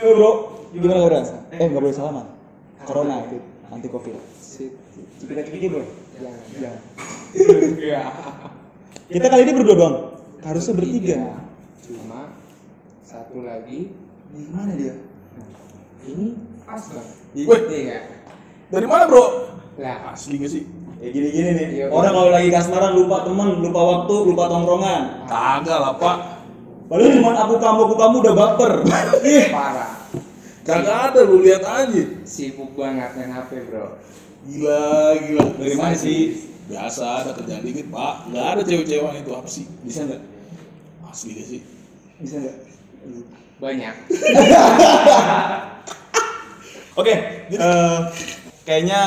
Bro, gimana kabar? Eh nggak boleh salaman. Corona itu anti covid. Kita kita bro. Jangan. Iya. Kita kali ini berdua doang. Harusnya bertiga. Cuma satu lagi Di mana dia? ini pas bang. Wih. Iya. Dari mana bro? Lah, Asli gak sih? Ya gini-gini nih. Iya, Orang kalau lagi kasmaran lupa teman, lupa waktu, lupa tongkrongan. Kagak lah pak. Padahal cuma aku kamu aku kamu udah baper. Ih. parah. Kagak ada lu lihat aja. Sibuk banget main HP bro. Gila gila. Dari mana sih? Biasa ada kerjaan dikit pak. Gak ada cewek-cewek itu apa sih? Bisa nggak? Asli gak sih? Bisa nggak? Banyak. Oke, eh, kayaknya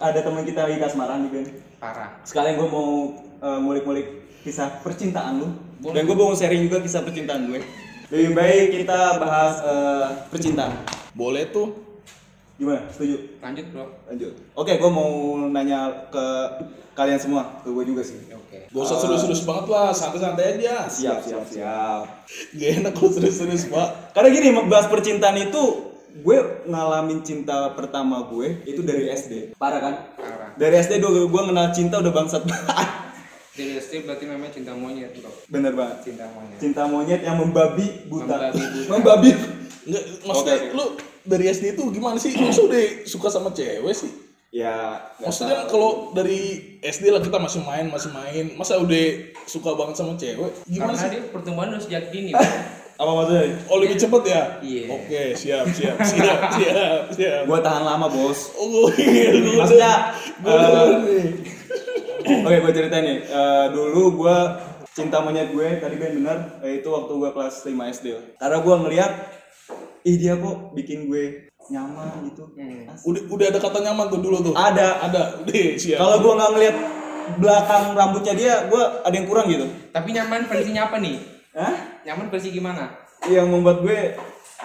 ada teman kita lagi kasmaran nih Ben. Parah. Sekalian gue mau eh, ngulik-ngulik kisah percintaan lu. Boleh. Dan gue mau sharing juga kisah percintaan gue. Lebih baik kita bahas eh, percintaan. Boleh tuh. Gimana? Setuju? Lanjut bro. Lanjut. Oke, gue mau nanya ke kalian semua, ke gue juga sih. Oke. Gak usah serius-serius banget lah, santai-santai aja. Siap, siap, siap. Gak enak kalau serius-serius pak. Karena gini, bahas percintaan itu gue ngalamin cinta pertama gue itu dari SD. Parah kan? Parah. Dari SD gue gue kenal cinta udah bangsat. Dari SD berarti namanya cinta monyet bro. Bener banget. Cinta monyet. Cinta monyet yang membabi buta. Membabi buta. membabi. Nggak, maksudnya oke. lu dari SD itu gimana sih? Lu udah suka sama cewek sih? Ya, Maksudnya tahu. kalau dari SD lah kita masih main, masih main. Masa udah suka banget sama cewek? Gimana Karena sih? dia pertumbuhan udah sejak dini bro. apa maksudnya? Oh lebih cepet ya? Iya. Oke, siap, siap, siap, siap, siap. Gue tahan lama bos. Oh, iya, lu Maksudnya, nih. Oke, gue cerita nih. Eh, dulu gue cinta monyet gue tadi Ben bener eh, itu waktu gue kelas 5 SD. Karena gue ngeliat, ih dia kok bikin gue nyaman gitu. Hmm. Asik. Udah, udah ada kata nyaman tuh dulu tuh. Ada. Ada. Kalau gue nggak ngeliat belakang rambutnya dia, gue ada yang kurang gitu. Tapi nyaman versinya apa nih? Hah? Nyaman versi gimana? Yang membuat gue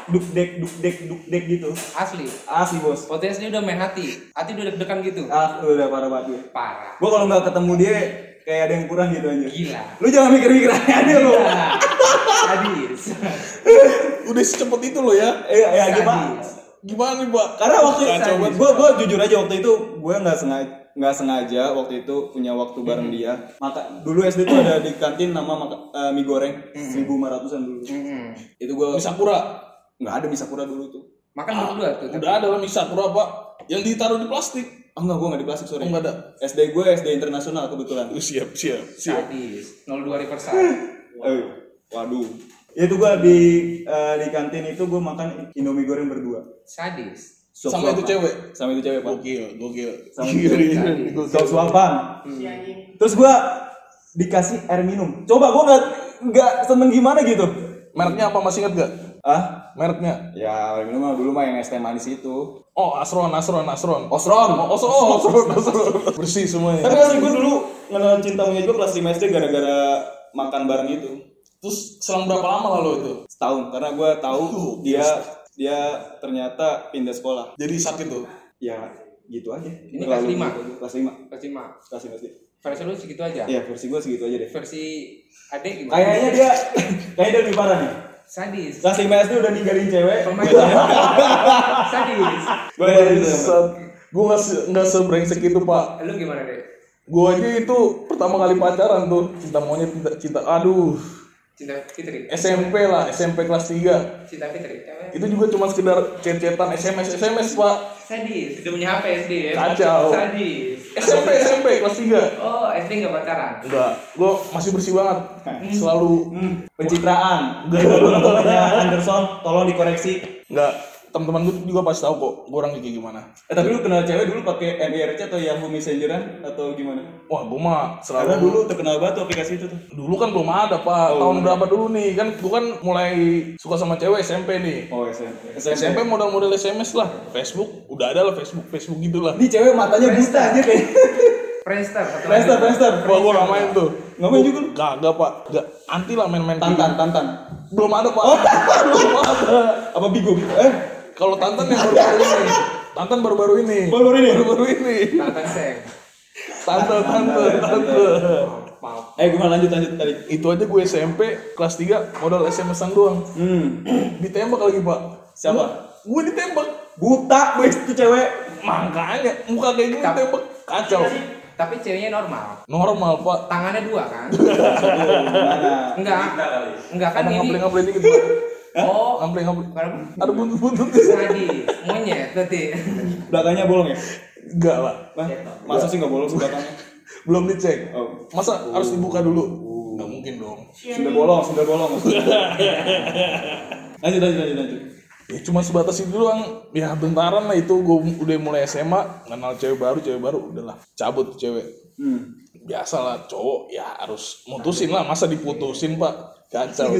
duk dek duk dek duk dek gitu. Asli. Asli bos. SD udah main hati. Hati udah deg-degan gitu. Ah, udah parah banget gue. Parah. Gue kalau nggak ketemu dia kayak ada yang kurang gitu aja. Gila. Lu jangan mikir-mikir aja lu. Sadis. udah secepat itu loh ya. Eh, ya gimana? Gimana nih, Pak? Karena waktu itu gue gue jujur aja waktu itu gue nggak sengaja nggak sengaja waktu itu punya waktu bareng dia. Maka dulu SD tuh ada di kantin nama maka, eh, mie goreng seribu lima ratusan dulu. Mm-mm. Itu gue Mie Sakura. Nggak ada mie sakura dulu tuh. Makan berdua tuh. tapi. Udah ada lah mie Sakura, Pak. Yang ditaruh di plastik. Oh enggak, gue nggak di plastik sorry. Oh, nggak ada. SD gue SD internasional kebetulan. Uh, siap, siap, siap. Sadis. 02 Riverside. Eh, waduh. Itu gue di eh, di kantin itu gue makan indomie goreng berdua. Sadis. Suap Sama itu suapan. cewek? Sama itu cewek pak. Gokil, gokil. Sama itu gokil, tadi. gokil. Suap suapan. Terus gue dikasih air minum. Coba gue nggak nggak seneng gimana gitu. Mereknya apa masih inget gak? Ah? Mereknya? Ya minum mah dulu mah yang es teh manis itu. Oh, Asron, Asron, Asron. Osron. Oh, Osron, oh, Asron, Asron. Bersih semuanya. Tapi asli gue dulu kenal cinta monyet gue kelas 5 SD gara-gara makan bareng itu. Terus selang berapa lama lalu itu? Setahun karena gue tahu dia dia ternyata pindah sekolah. Jadi sakit tuh. Ya gitu aja. Ini kelas lima? Kelas 5. Versi mah. Kelas 5 SD. Versi lu segitu aja. Iya versi gue segitu aja deh. Versi adek gimana? Kayaknya dia kayaknya dia lebih parah nih. Sadis. Kelas 5 SD udah ninggalin cewek. Sadis. Gue nggak se nggak sebrengsek itu pak. Lu gimana deh? Gue aja itu pertama kali pacaran tuh cinta monyet cinta, cinta aduh Cinta Fitri. SMP lah SMP kelas 3 Cinta Fitri. Cewek. itu juga cuma sekedar chat-chatan SMS SMS pak Sadis. Udah punya HP SD ya? Kacau. Sadis. SMP SMP kelas 3 Oh, SD nggak pacaran? enggak gue masih bersih banget selalu Hmm, pencitraan. Temennya Anderson, tolong dikoreksi. enggak teman-teman gue juga pasti tahu kok gue orangnya kayak gimana Eh tapi lu kenal cewek dulu pakai MIRC atau Yahoo Messengeran atau gimana? wah gue mah Karena selalu dulu terkenal banget tuh aplikasi itu tuh. dulu kan belum ada pak tahun berapa dulu nih kan gue kan mulai suka sama cewek SMP nih Oh SMP. SMP modal-modal SMS lah Facebook udah ada lah Facebook Facebook gitulah Ini cewek matanya buta aja kayak. Friendster. Friendster. Friendster. Wah gue gak main tuh main juga lu? Gak, pak Gak, anti lah main-main Tantan, Tantan. gitu. Belum ada pak Belum ada Apa Bigo? Bigo? Eh, Kalau Tantan yang baru-baru ini Tantan baru-baru ini Baru-baru ini? Baru-baru ini Tantan Seng. Tante, tante, tante Maaf. eh gimana lanjut lanjut tadi? Itu aja gue SMP kelas 3 modal SMS-an doang Hmm. Ditembak lagi pak Siapa? Gue ditembak. Buta, gue itu cewek. Makanya muka kayak gini ditembak kacau. Tapi ceweknya normal. Normal pak. Tangannya dua kan? Enggak. Enggak kan Ada ini. ngampling-ngampling dikit pak. Oh, Ngampling-ngampling. Kenapa? Ada buntut-buntut. Sadi, monyet berarti. Belakangnya bolong ya? Enggak lah. Hah? Masa sih nggak bolong belakangnya? Belum dicek. Oh. Masa harus dibuka dulu? Nggak mungkin dong. Sudah bolong, sudah bolong. lanjut, lanjut, lanjut, lanjut. Ya cuma sebatas itu doang. Ya bentaran lah itu gue udah mulai SMA kenal cewek baru, cewek baru udahlah cabut cewek. Hmm. Biasalah cowok ya harus mutusin lah masa diputusin pak kacau.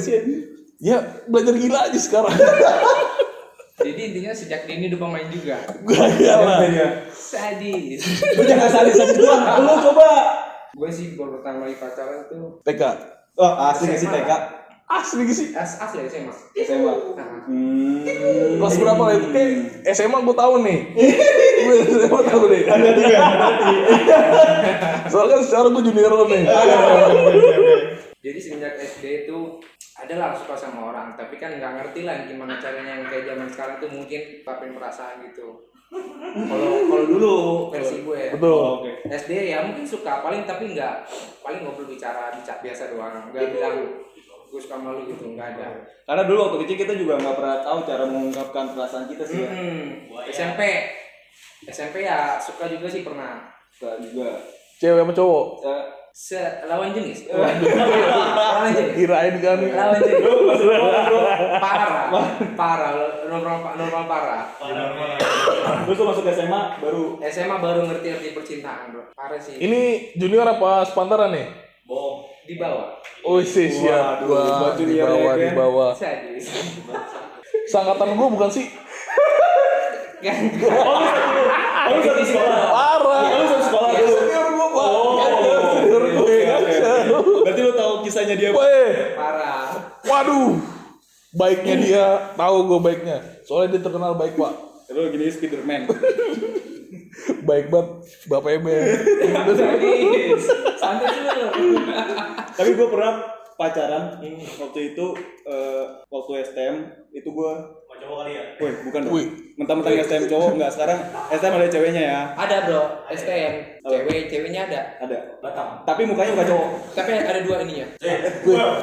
Iya. Ya belajar gila aja sekarang. Jadi intinya sejak dini udah pemain juga. Gaya lah. Ya. Sadis. Lu jangan sadis-sadis doang. Lu coba. Gue sih baru pertama kali pacaran tuh TK. Oh, asli sih TK? Asli gak sih? as asli sih mas. SMA. Hmm. Kelas berapa lah itu? Kayak SMA gue tahu nih. gue SMA tahu deh. Ada tiga. Soalnya kan secara gue junior lo nih. Jadi semenjak SD itu adalah suka sama orang, tapi kan nggak ngerti lah gimana caranya yang kayak zaman sekarang tuh mungkin ungkapin perasaan gitu. Kalau kalau dulu versi gue. Betul. Oh, Oke. SD ya mungkin suka paling tapi nggak paling ngobrol bicara bicara biasa doang nggak bilang gue suka malu gitu nggak ada Karena dulu waktu kecil kita juga nggak pernah tahu cara mengungkapkan perasaan kita sih. Ya. Hmm, SMP SMP ya suka juga sih pernah Suka juga. Cewek sama cowok. Eh, Se lawan jenis. Lawan jenis. Kirain kan. lawan jenis. Parah. Parah. Normal normal parah. Terus lu masuk SMA baru? SMA baru ngerti arti percintaan bro. Parah sih. Ini junior apa sepantaran nih? di bawah. Oh sih siap. Buat di bawah, di bawah. Sangkatan gue bukan sih? kan. Oh, lu satu sekolah. Parah. Oh, lu satu sekolah dulu. senior gue pak. Oh, senior gue. oke, oke, oke. Berarti kisahnya dia. Weh, parah waduh. Baiknya dia, tahu gue baiknya. Soalnya dia terkenal baik pak. Terus gini Spiderman. Baik banget, bapak Eben. santai dulu Tapi gue pernah pacaran waktu itu eh, waktu STM itu gue cowok kali ya? Wih, bukan dong. Wih. Mentang-mentang STM cowok enggak sekarang STM ada ceweknya ya. ada bro STM cewek ceweknya ada Ada. Tapi mukanya bukan cowok. tapi ada dua ininya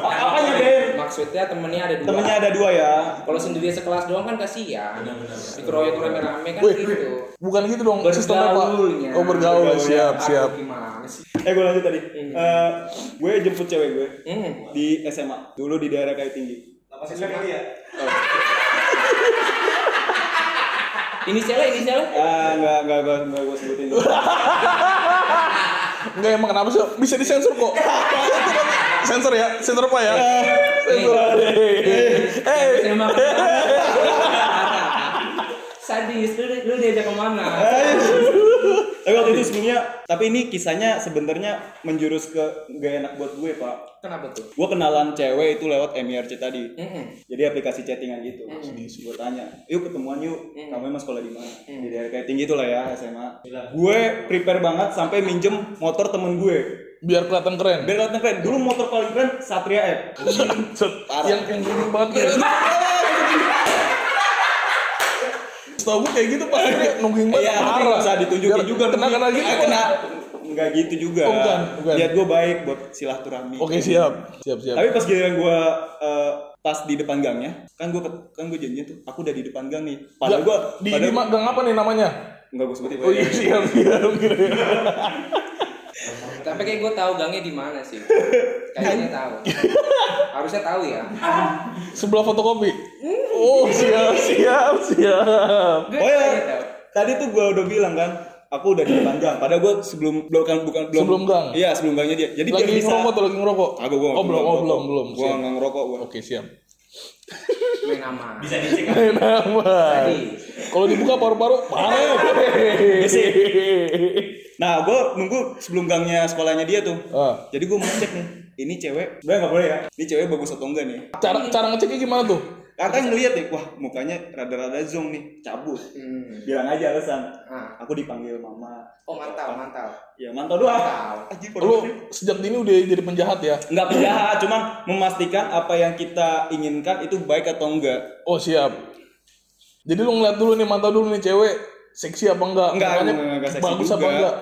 Apanya, Ben? maksudnya temennya ada dua Temennya ada dua ya. kalau sendiri sekelas doang kan kasihan dikeroyok rame-rame kan Wih, gitu bukan gitu dong sistemnya pak. Bergaulnya. Oh bergaul, Bergaulnya. siap, siap. Aduh, gimana sih Eh gue lanjut tadi. Eh, gue jemput cewek gue hmm. di SMA. Dulu di daerah Kayu Tinggi. inisialnya inisialnya Ah, enggak enggak gue enggak gue sebutin. Enggak emang kenapa sih? Bisa disensor kok. sensor ya, sensor apa ya? Sensor. Eh, SMA sadis lu, lu diajak ke mana Tapi waktu itu sebelumnya, tapi ini kisahnya sebenarnya menjurus ke gak enak buat gue pak. kenapa tuh Gue kenalan cewek itu lewat MIRC tadi. Mm-mm. Jadi aplikasi chattingan gitu. Gue tanya, yuk ketemuan yuk. Kamu emang sekolah di mana? Di daerah kayak tinggi itu lah ya SMA. Gue prepare banget sampai minjem motor temen gue. biar kelihatan keren. Biar kelihatan keren. Dulu motor paling keren Satria F. Yang yang gini banget. Setahu gue kayak gitu pas dia nungging banget. Iya, tapi nggak usah ditunjukin juga. Kena kena gitu. Kena. Enggak gitu juga. Oh, bukan, bukan. Lihat gue baik buat silaturahmi. Oke siap, siap siap. Tapi pas giliran gue eh, pas di depan gangnya, kan gue kan gue janjian tuh, aku udah di depan gang nih. Padahal gue, di, di ma- gang apa nih namanya? Enggak gue sebutin. Oh iya siap siap. tapi kayak gue tahu gangnya di mana sih kayaknya tahu harusnya tahu ya Sebelah fotokopi. Oh siap siap siap. Oh ya, tadi tuh gue udah bilang kan, aku udah di depan gang. Padahal gue sebelum bukan bukan belum Sebelum gang? Iya sebelum gangnya dia. Jadi Lagi biar bisa. ngerokok tuh lagi ngerokok. Agak gue Oh belum, oh belum belum. Gue nggak ngerokok gue. Oke siap. main nama bisa Main nama. Kalau dibuka paru-paru, mana? Nah gue nunggu sebelum gangnya sekolahnya dia tuh. Ah. Jadi gue mau cek nih, ini cewek, gue nggak boleh ya. Ini cewek bagus atau enggak nih? Cara cara ngeceknya gimana tuh? Kakak ngeliat nih, wah mukanya rada-rada zong nih, cabut. hmm. Bilang aja alasan. ah. Aku dipanggil mama. oh mantap mantap Ya mantau doang. Mantap. Lu sejak dini udah jadi penjahat ya? Nggak penjahat, cuma memastikan apa yang kita inginkan itu baik atau enggak. Oh siap. Jadi lu ngeliat dulu nih, mantau dulu nih cewek seksi apa enggak? Enggak, Makanya enggak, enggak seksi bagus juga. apa enggak?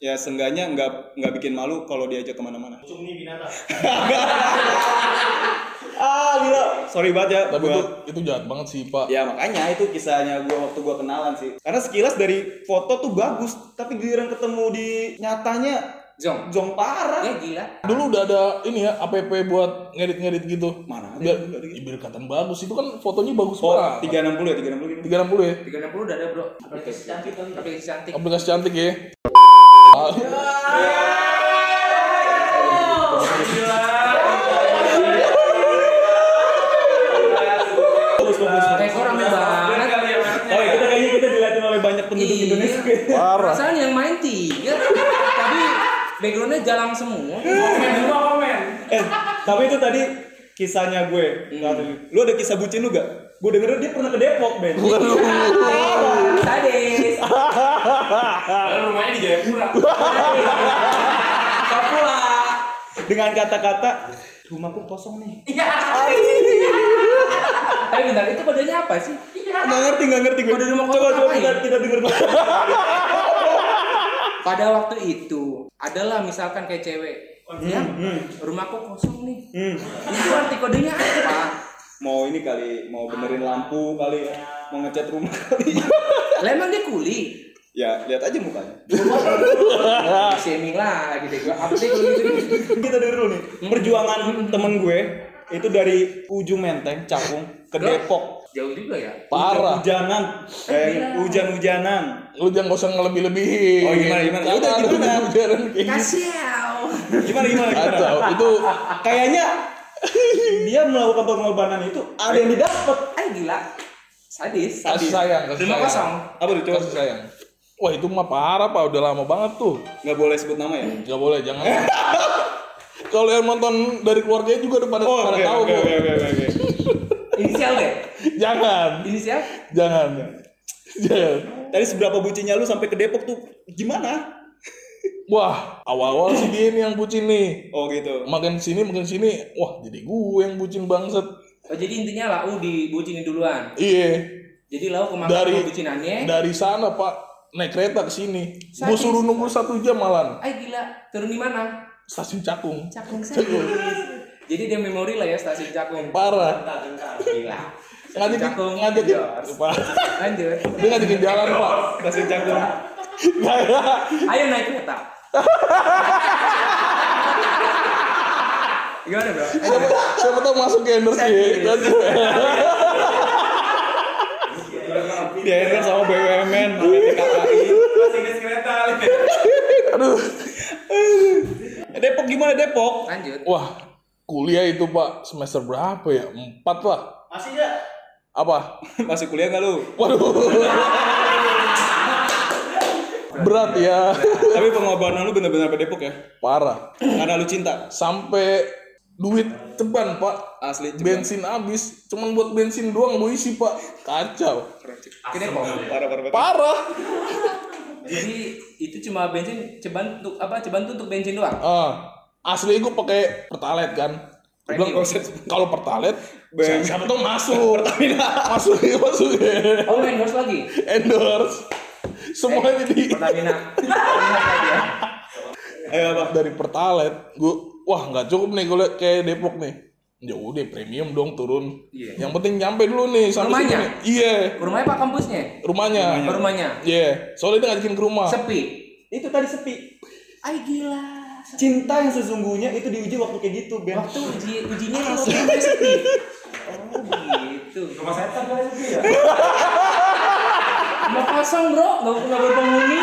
Ya seenggaknya enggak enggak bikin malu kalau diajak ke mana-mana. Cumi binatang. ah gila, sorry banget ya. Tapi gua- itu itu jahat banget sih pak. Ya makanya itu kisahnya gua waktu gua kenalan sih. Karena sekilas dari foto tuh bagus, tapi giliran ketemu di nyatanya Zong. jong parah. Ya gila. Dulu udah ada ini ya app buat ngedit-ngedit gitu. Mana ada? Biar, ada gitu. ya, biar kelihatan bagus. Itu kan fotonya bagus Oh, banget. 360 ya, 360 gitu. 360 ya. 360 udah ada, Bro. Aplikasi cantik kali. Aplikasi cantik. Aplikasi cantik ya. Ya, banyak penduduk Iya. Indonesia. Parah. Perasaan yang main tiga, backgroundnya jalan semua. Komen semua komen. Eh, tapi itu tadi kisahnya gue. Lu ada kisah bucin lu gak? Gue denger dia pernah ke Depok, Ben. Sadis. Lalu rumahnya di Jayapura. Papua. Dengan kata-kata rumahku kosong nih. Tapi bentar, itu kodenya apa sih? Nggak ngerti, nggak ngerti gue. Kode rumah Coba kosong coba apa kita ya? kita denger. Pada waktu itu, adalah misalkan kayak cewek. Ya, rumahku kosong nih. Hmm. Itu arti kodenya apa? Mau ini kali, mau benerin lampu kali, mau ngecat rumah kali. Lah emang dia kuli. ya, lihat aja mukanya. Shaming deh gua. Apa sih gitu? Kita dulu nih. Perjuangan temen gue itu dari ujung Menteng, Cakung ke Depok. Jauh juga ya. Parah. Hujanan, eh, hujan-hujanan. Lu jangan gak usah ngelebih-lebihin. Oh, gimana, gimana? Ya udah, gimana? hujan-hujanan kayak gitu. Kasiau. Gimana gimana? gimana? Kacau. Itu Kayaknya dia melakukan pengorbanan itu ada yang didapat. Ay gila. Sadis. kasih sayang, kasih sayang. kosong. Apa tuh coba? Kasih sayang. Wah itu mah parah pak, udah lama banget tuh. Nggak boleh sebut nama ya? Gak boleh, jangan. Kalau yang nonton dari keluarganya juga udah pada, Oh, pada oke, tahu oke, oke, oke. Inisial deh. Jangan, Inisial? jangan, jangan. Tadi seberapa bucinnya lu sampai ke Depok tuh gimana? Wah, awal-awal sih dia nih yang bucin nih. Oh gitu. Makin sini, makin sini, wah jadi gue yang bucin bangset. Oh, jadi intinya lau dibucinin duluan. Iya, Jadi lau kemakan Dari- bucinannya. dari sana pak naik kereta ke sini. Gue suruh nunggu satu jam malan. Ay gila. Turun di mana? Stasiun Cakung. Cakung sadis. Jadi dia memori lah ya stasiun Cakung. Parah. Gila. Ngajakin, Cakung. ngajakin, Endorse. Pak. Lanjut. Dia ngajakin jalan pak. Kasih canggung. Ayo naik kereta. Gimana bro? siapa, siapa tahu masuk ke endorse ya. Dia kan sama BUMN, kereta. Aduh. Depok gimana Depok? Lanjut. Wah, kuliah itu pak semester berapa ya? Empat lah. Masih enggak? Apa? Masih kuliah nggak lu? Waduh. Berat ya. Tapi pengorbanan lu bener-bener ke Depok ya? Parah. Karena lu cinta. Sampai duit ceban pak. Asli. coba. Bensin habis. Cuman buat bensin doang mau isi pak. Kacau. Depok. Parah, parah, parah. Parah. Jadi itu cuma bensin ceban untuk apa? Ceban tuh untuk bensin doang. Ah, asli gue pakai pertalite kan. Gue bilang kalau pertalite, Ben. siapa tahu masuk. masuk, masuk. Oh endorse lagi. Endorse. Semuanya di Pertamina. Pertamina ya. Ayo apa? dari pertalite. Gue, wah nggak cukup nih kalau kayak Depok nih. Ya udah premium dong turun. Iya. Yang penting nyampe dulu nih sampai Rumahnya? Iya, Rumahnya pak kampusnya? rumahnya. Rumahnya. Iya, soalnya dia ngajakin ke rumah. Sepi. Itu tadi sepi. Ay gila. Cinta yang sesungguhnya itu diuji waktu kayak gitu, Ben. Waktu uji ujinya langsung rumahnya sepi. Oh gitu. Rumah setan kali itu ya. Rumah kosong bro, nggak nggak berpenghuni.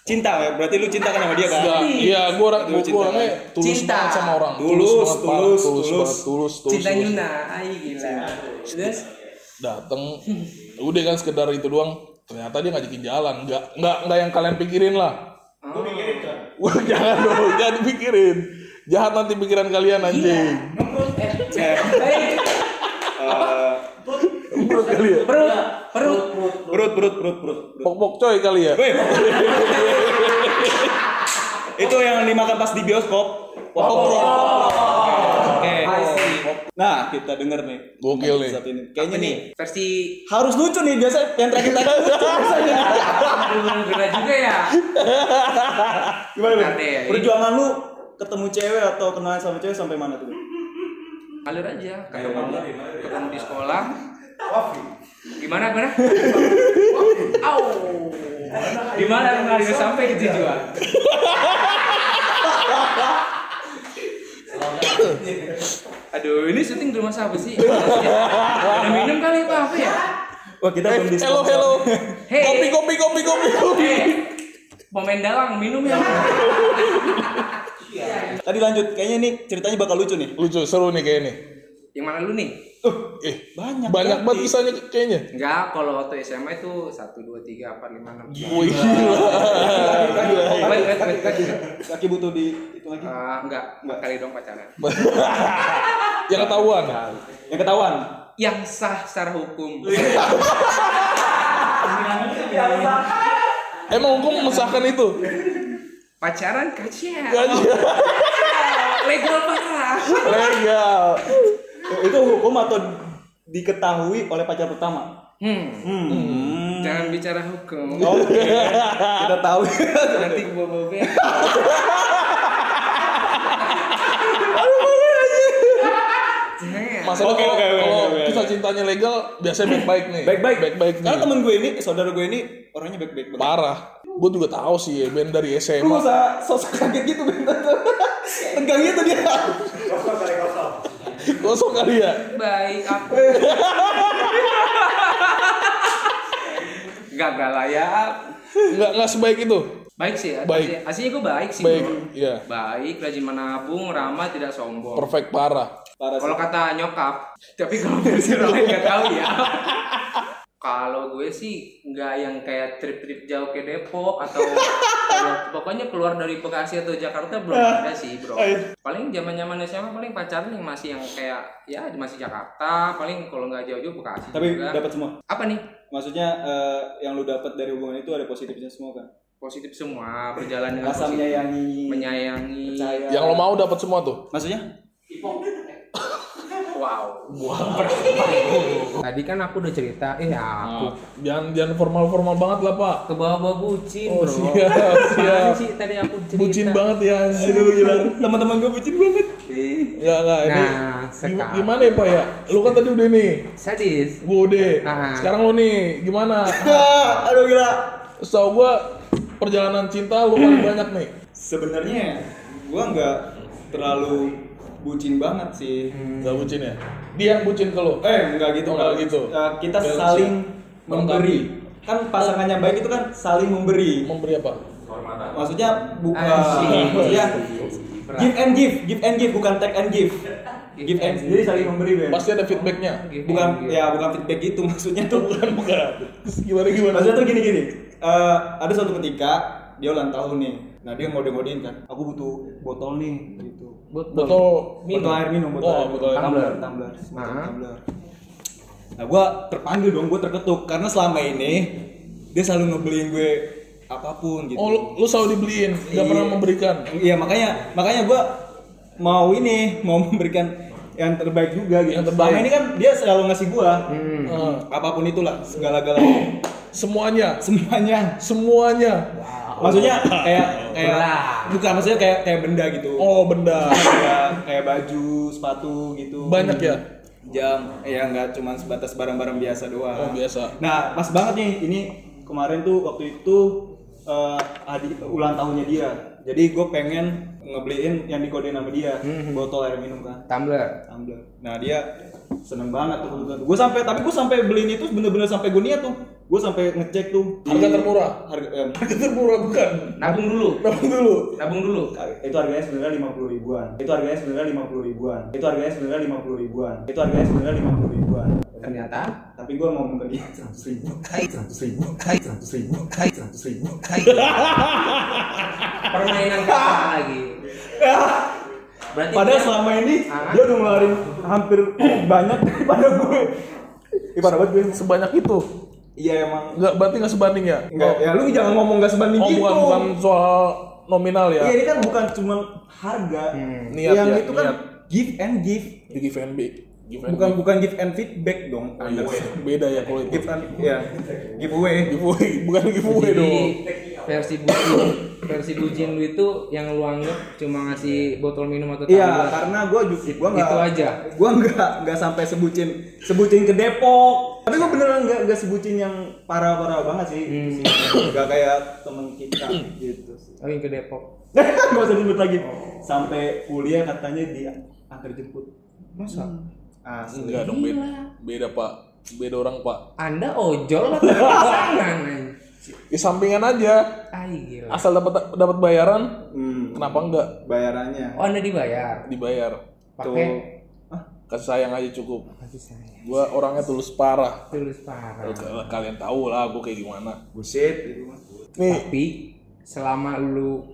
Cinta ya, berarti lu cinta kan sama dia kan? Iya gue orang gua, orangnya tulus Cinta. banget sama orang. Tulus, banget, parah. tulus, tulus, tulus. banget, tulus, tulus. Cinta tulus. Yuna, ay gila. Terus Dateng, udah kan sekedar itu doang. Ternyata dia ngajakin jalan, nggak nggak nggak yang kalian pikirin lah. Gue. Wah jangan dong, jangan dipikirin. Jahat nanti pikiran kalian anjing. eh, Eh, Perut kali ya. perut, perut. perut, perut, perut, perut. Pok-pok coy kali ya. Itu yang dimakan pas di bioskop. Wah, perut. Nah, kita denger nih. Gokil nih. Saat ini. Kayaknya nih versi harus lucu nih biasa yang terakhir tadi lucu biasanya. bener juga ya. Gimana, ini- Perjuangan lu ketemu cewek atau kenalan sama cewek sampai mana tuh? Ngalir aja ketemu ketemu di sekolah. Gimana gimana? Au. Gimana ngalir sampai ke tujuan? Aduh, ini syuting di rumah siapa sih? Ada minum kali apa apa ya? Wah, kita belum Hello, diskon. hello. Hey. Kopi, kopi, kopi, kopi, kopi. Eh, pemain dalang minum ya. Tadi lanjut, kayaknya ini ceritanya bakal lucu nih. Lucu, seru nih kayaknya nih. Yang mana lu nih? Eh, Banyak. banyak berarti. banget kisahnya kayaknya. Enggak, kalau waktu SMA itu 1 2 3 4 5 6. Wih, gila. Kaki butuh di itu lagi. Eh, enggak, enggak kali dong pacaran. Yang ketahuan. Yang ketahuan. Yang sah secara hukum. Emang hukum mensahkan itu? Pacaran kacian. Gaji. Legal parah. Legal. Itu hukum atau diketahui oleh pacar pertama? Hmm. Hmm. Jangan bicara hukum. Oke. Kita tahu. Nanti gue bawa Oke, kalau oke, oke, kalau kisah cintanya legal biasanya baik-baik nih. Baik-baik. Baik-baik nih. Karena temen gue ini, saudara gue ini orangnya baik-baik banget. Parah. Gue juga tahu sih, Ben dari Lu SMA. gak usah sosok kaget gitu bentar Tegang gitu dia. Kosong kali ya. Baik aku. Gagal lah ya. Nggak nggak sebaik itu. Baik sih. Baik. Asli- Aslinya gue baik sih. Baik, bro. iya. Baik, rajin menabung, ramah, tidak sombong. Perfect parah. Parah. Kalau kata nyokap, tapi kalau versi lain nggak tahu ya. Kalau gue sih nggak yang kayak trip-trip jauh ke Depok atau keluar- pokoknya keluar dari Bekasi atau Jakarta belum ada sih bro. Paling zaman zaman SMA paling pacaran yang masih yang kayak ya masih Jakarta, paling kalau nggak jauh-jauh Bekasi Tapi dapat semua. Apa nih? Maksudnya eh, yang lu dapat dari hubungan itu ada positifnya semua kan? Positif semua, berjalan dengan Rasa positif. menyayangi, menyayangi. percaya. Yang lo mau dapat semua tuh. Maksudnya? Wow. Tadi kan aku udah cerita, eh aku Nah, jangan jangan formal-formal banget lah, Pak. ke bawah-bawah bucin Oh, bro. siap, Apaan siap. sih tadi aku cerita? Bucin banget ya. Gila. Teman-teman gue bucin banget. Ya enggak ini. Nah, gim- sekarang. Gimana ya, Pak ya? Lu kan tadi udah nih. Sadis. Gua udah. Ah. Sekarang lu nih, gimana? Ah, Aduh gila. Setahu gua perjalanan cinta lu paling banyak nih. Sebenarnya gua nggak terlalu bucin banget sih. Enggak bucin ya? Dia yang bucin ke lu. Eh, enggak gitu. Oh, nggak gitu. Eh, kita Balance saling ya. memberi. Kan pasangan yang baik itu kan saling memberi. Memberi apa? Maksudnya bukan maksudnya give and give, give and give bukan take and give. Give and jadi saling memberi, Ben. Pasti ada feedbacknya. Bukan ya bukan feedback gitu maksudnya tuh. Bukan, bukan. Gimana gimana? Maksudnya tuh gini gini. Eh, ada suatu ketika dia ulang tahun nih. Nah, dia ngode-ngodein kan. Aku butuh botol nih gitu. Botol Botol air minum, botol Oh, air minum. botol air tumbler, minum. tumbler, semacam Ah. tumbler. Nah, gua terpanggil dong, gua terketuk karena selama ini dia selalu ngebeliin gue apa pun gitu. Oh, lu, lu selalu dibeliin, nggak Iya. pernah memberikan. Iya, makanya makanya gua mau ini, mau memberikan yang terbaik juga gitu. Yang terbaik. Selama ini kan dia selalu ngasih gua Eh, apa pun itulah, segala-galanya, semuanya, semuanya. semuanya. Maksudnya kayak kayak Berat. bukan maksudnya kayak kayak benda gitu. Oh, benda. kayak kayak baju, sepatu gitu. Banyak ya? Jam, ya nggak cuma sebatas barang-barang biasa doang. Oh, biasa. Nah, pas banget nih ini kemarin tuh waktu itu eh hadi- ulang tahunnya dia. Jadi gue pengen ngebeliin yang dikodein sama dia, botol air minum kan, Tumbler. tumbler. Nah dia seneng banget tuh. Gue sampai tapi gue sampai beliin itu bener-bener sampai gue niat tuh. Gue sampai ngecek tuh. di- Harga termurah? Harga, eh, Harga termurah bukan? Nabung dulu. Nabung dulu. Nabung dulu. itu harganya sebenarnya lima puluh ribuan itu harganya sebenarnya lima puluh ribuan itu harganya sebenarnya lima puluh ribuan itu harganya sebenarnya lima puluh ribuan Ternyata tapi gue ke dia seratus ribu seratus ribu seratus ribu seratus ribu permainan kata lagi. Berarti padahal dia- selama ini Ah. dia udah ngeluarin hampir banyak daripada gue banget gue Sebanyak itu. Iya emang Enggak berarti nggak sebanding ya? enggak ya lu jangan ngomong nggak sebanding Oh, gitu bukan bukan soal nominal ya. Iya ini kan bukan cuma harga niat yang ya, itu kan niat. give and give Di give and be. Give and bukan bukan give and feedback dong be. Iya, Beda ya kalau itu. give and ya giveaway Giveaway, bukan giveaway Jadi dong. versi bucin, versi bucin lu itu yang lu anggap cuma ngasih botol minum atau Iya, karena gue juga gua nggak Itu aja. Gue nggak nggak sampai sebutin sebutin ke Depok. Tapi gue beneran nggak nggak sebutin yang parah-parah banget sih. Hmm. Gak kayak temen kita gitu sih. Oh, yang ke Depok. Gak usah disebut lagi. Sampai kuliah katanya dia antar jemput. Masa? Asli. Enggak dong beda. Beda Pak. Beda orang Pak. Anda ojol atau pasangan? Di sampingan aja. Ay, gila. Asal dapat dapat bayaran, Hmm, kenapa enggak bayarannya? Oh, Anda dibayar. dibayar? Pakai? Kasih sayang aja cukup. kasih sayang. Gua orangnya tulus parah. Tulus parah. Kalian tahu lah gue kayak gimana. Buset itu mah. Nih, Tapi selama lu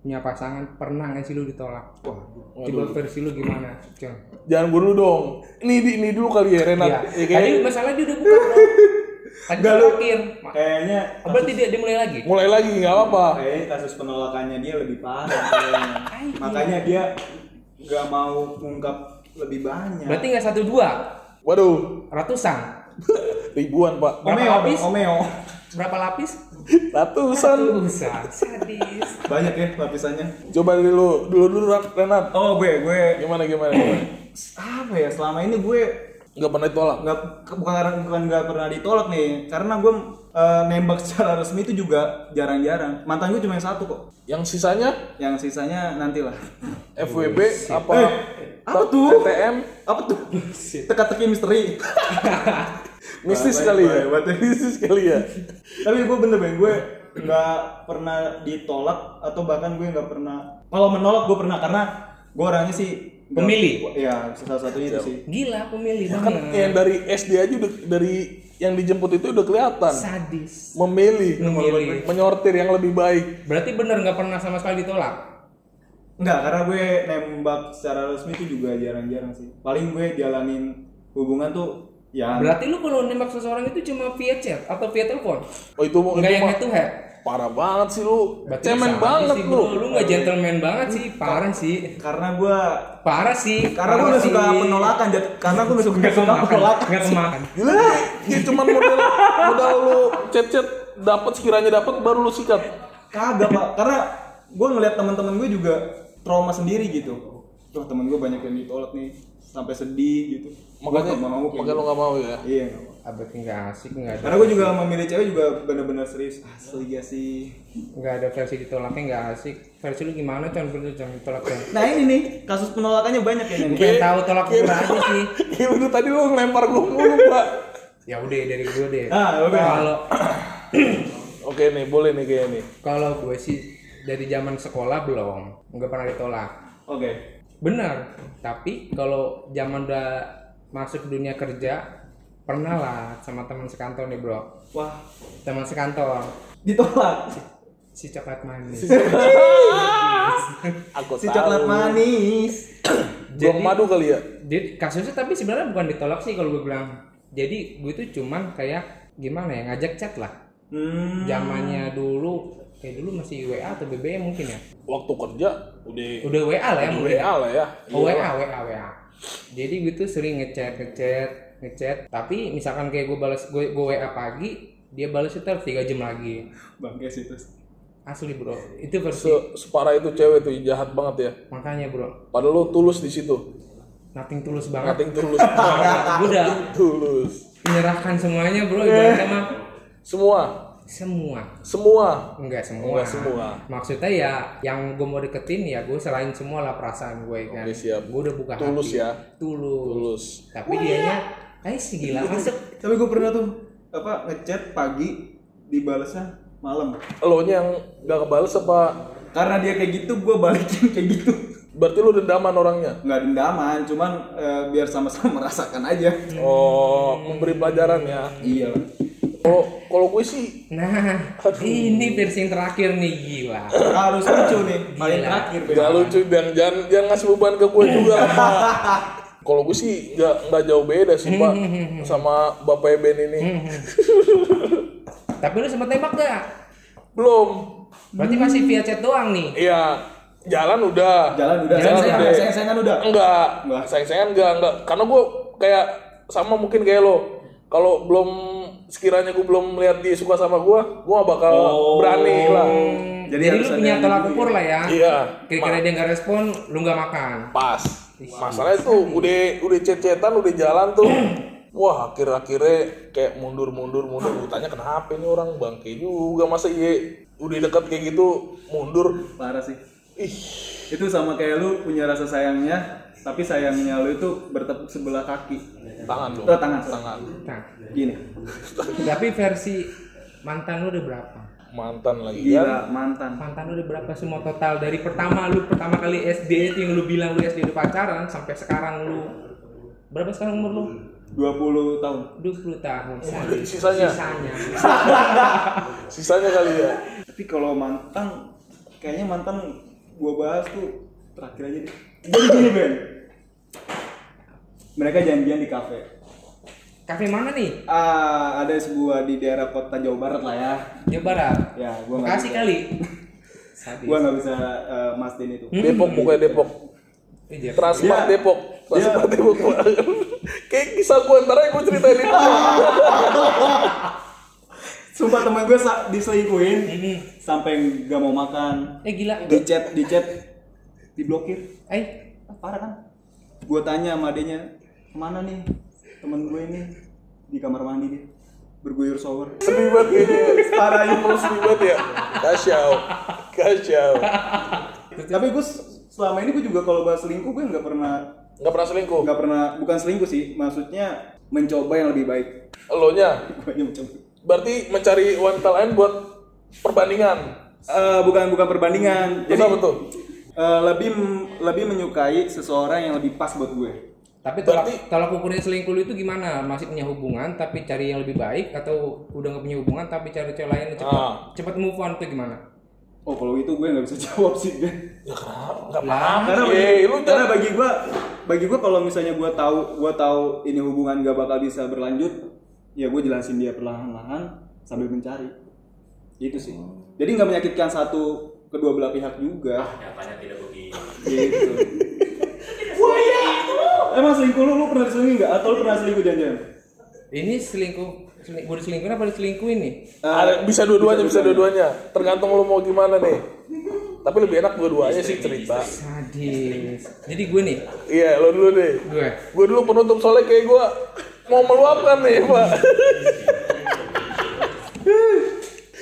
punya pasangan pernah nggak sih lu ditolak? Coba versi lu gimana, Con? jangan gue dulu dong. Ini di- ini dulu kali ya Renat. Iya. Ya, kayak- Tadi masalah dia udah buka, Bro. Tadi lu. terakhir. Kayaknya Oh, berarti dia, mulai lagi? mulai lagi nggak apa-apa. kayaknya kasus penolakannya dia lebih parah kayaknya. Makanya dia nggak mau ngungkap lebih banyak. Berarti nggak satu dua, Waduh, ratusan. ribuan pak. Berapa Omeo, lapis? Omeo. Berapa lapis? Ratusan. Ratusan. Sadis. Banyak ya lapisannya. Coba dari lu dulu dulu Renat. Oh gue, gue Gimana gimana? gimana? apa ya selama ini gue Nggak pernah ditolak. nggak ke- bukan bukan nggak pernah ditolak nih karena gue eh, nembak secara resmi itu juga jarang-jarang. Mantan gue cuma yang satu kok. Yang sisanya? Yang sisanya nantilah. FWB apa? Eh, apa tuh? TTM apa tuh? Teka-teki misteri. Mistis kali ya. Mistis kali ya. tapi gue bener bener gue nggak pernah ditolak atau bahkan gue nggak pernah kalau menolak gue pernah karena gue orangnya sih Pemilih? ya salah satunya itu sih. Gila pemilih Kan banget. yang dari SD aja udah dari yang dijemput itu udah kelihatan. Sadis. Memilih, Memilih. menyortir yang lebih baik. Berarti bener nggak pernah sama sekali ditolak? Enggak, karena gue nembak secara resmi itu juga jarang-jarang sih. Paling gue jalanin hubungan tuh ya Berarti lu kalau nembak seseorang itu cuma via chat atau via telepon? Oh itu mau Enggak itu yang head to head? Parah banget sih lu. Berarti Cemen banget sih, lu. Lu nggak gentleman banget sih, parah sih. karena gue Parah sih. karena gue parah gak suka penolakan karena gue gak suka, Nggak suka penolakan. Nggak kemakan. Gila, ya cuman modal modal lu chat-chat dapat sekiranya dapat baru lu sikat. Kagak pak, karena gue ngeliat teman-teman gue juga trauma sendiri gitu. Tuh temen gue banyak yang ditolak nih, sampai sedih gitu. Makanya nggak mau makanya lu nggak mau ya. gitu. Iya. nggak mau. Abad nggak asik, nggak ada. Karena gue juga memilih cewek juga bener-bener serius. Asli gak sih? Nggak ada versi ditolaknya nggak asik. Versi lu gimana, Con? Versi Con ditolak Con. Nah ini nih kasus penolakannya banyak ya nih. Pengen tahu tolak ukur aja sih. Kayak lu tadi lu ngelempar gua mulu, Pak. Ya udah dari gue deh. Ah, oke. Kalau Oke nih, boleh nih kayak nih. kalau gue sih dari zaman sekolah belum, nggak pernah ditolak. Oke. Benar. Tapi kalau zaman udah masuk dunia kerja, pernah lah sama teman sekantor nih bro. Wah, Teman sekantor, ditolak. si coklat manis. Aku Si coklat manis. Blok madu kali ya. Jadi kasusnya tapi sebenarnya bukan ditolak sih kalau gue bilang. Jadi gue tuh cuman kayak gimana ya ngajak chat lah. Hmm. Zamannya dulu kayak dulu masih WA atau BBM mungkin ya. Waktu kerja udah Udah WA lah ya udah mungkin. WA lah ya. Oh, WA, WA, WA. Jadi gue tuh sering ngechat, ngechat, ngechat. Tapi misalkan kayak gue balas gue, gue WA pagi, dia balas itu tiga jam lagi. Bangke sih terus. Asli bro, itu versi. Se separah itu cewek tuh jahat banget ya. Makanya bro, Padahal lu tulus di situ. nothing tulus banget. Nothing tulus. gue udah tulus. menyerahkan semuanya bro, ibaratnya mah Semua, semua. semua. Enggak semua. Enggak semua. Maksudnya ya yang gue mau deketin ya gue selain semua lah perasaan gue kan. Oke, siap. Gue udah buka Tulus hati. ya. Tulus. Tulus. Tapi dianya, ay sih gila masuk. Tapi gue pernah tuh apa ngechat pagi dibalasnya malam. Lo nya yang gak kebales apa? Karena dia kayak gitu, gue balikin kayak gitu. Berarti lu dendaman orangnya. Nggak dendaman, cuman eh, biar sama-sama merasakan aja. Oh, memberi pelajaran ya. Iya lah. Kalau kalau gue sih Nah, ini versi yang terakhir nih gila. Harus lucu nih, paling terakhir. gak lucu dan jangan jangan ngasih beban ke gue juga. Kalau gue sih nggak nggak jauh beda sih pak sama bapak Ben ini. Tapi lu sempet nembak gak? Belum. Berarti masih via chat doang nih. Iya. jalan udah Jalan udah, jalan sayang- udah sayang-sayangan udah. enggak Enggak. sayang-sayangan enggak enggak karena gue kayak sama mungkin kayak lo kalau belum sekiranya gue belum melihat dia suka sama gue gue gak bakal berani lah. Jadi Jadi, harus lu punya tolak gitu. ukur lah ya. Iya. Kira-kira dia nggak respon, lu nggak makan. pas. Masalahnya tuh udah udah cecetan udah jalan tuh. Wah akhir-akhirnya kayak mundur mundur. Mundur gue tanya kenapa ini orang? Bangke juga. Masa iya udah deket kayak gitu mundur. Parah sih. ih. Itu sama kayak lu punya rasa sayangnya, tapi sayangnya lu itu bertepuk sebelah kaki. tangan dong Oh, tangan, tangan Nah, Gini. tapi versi mantan lu udah berapa? mantan lagi kan Gila, mantan. Mantan lu udah berapa semua total dari pertama lu pertama kali SD itu yang lu bilang lu SD udah pacaran sampai sekarang lu berapa sekarang umur lu? 20 tahun. 20 tahun. sisanya? Sisanya. sisanya kali ya Tapi kalau mantan, kayaknya mantan gua bahas tuh terakhir aja deh. Jadi gini Ben. Mereka janjian di kafe. Kafe mana nih? Ah, ada sebuah di daerah kota Jawa Barat lah ya. Jawa Barat. Ya, gua Bekasi bisa. kali. Sadis. Gua nggak bisa uh, mastiin itu. Depok pokoknya Depok Iya. Transmart Dia- Depok Transmart dia- Depok kayak kisah gue ntar aja gue ceritain itu Sumpah teman gue diselingkuhin Ini. sampai nggak mau makan. Eh gila. Di chat, di chat, diblokir. Eh, Ah, parah kan? Gue tanya sama adenya, ke mana nih temen gue ini di kamar mandi dia berguyur shower. sedih banget kayaknya Parah itu. sedih banget ya kacau kacau Tapi gue selama ini gue juga kalau bahas selingkuh gue nggak pernah nggak pernah selingkuh nggak pernah bukan selingkuh sih, maksudnya mencoba yang lebih baik. lo nya berarti mencari wanita lain buat perbandingan Eh, bukan bukan perbandingan. Terus apa tuh? eh, lebih lebih menyukai seseorang yang lebih pas buat gue. Tapi tolak, Berarti- tolak ukurnya selingkuh lu itu gimana? Masih punya hubungan tapi cari yang lebih baik atau udah nggak punya hubungan tapi cari cewek lain cepat Ah. cepat move on itu gimana? Oh kalau itu gue nggak bisa jawab sih Ben. ya kenapa nggak Lah, apa-apa karena bagi, Eh, lu karena bagi gue bagi gue kalau misalnya gue tahu gue tahu ini hubungan gak bakal bisa berlanjut ya gue jelasin dia perlahan-lahan sambil mencari itu sih jadi nggak menyakitkan satu kedua belah pihak juga Nyatanya tidak begitu. gitu emang selingkuh lu lu pernah selingkuh nggak? Atau lu pernah selingkuh jangan-jangan Ini selingkuh, seling, gue diselingkuhin apa diselingkuhin nih? Ada- bisa dua-duanya bisa dua-duanya. tergantung lu mau gimana nih. Tapi lebih enak dua-duanya sih cerita. Sadis. Jadi gue nih, iya lo dulu deh. Gue. gue dulu penutup soalnya kayak gue mau meluapkan nih pak.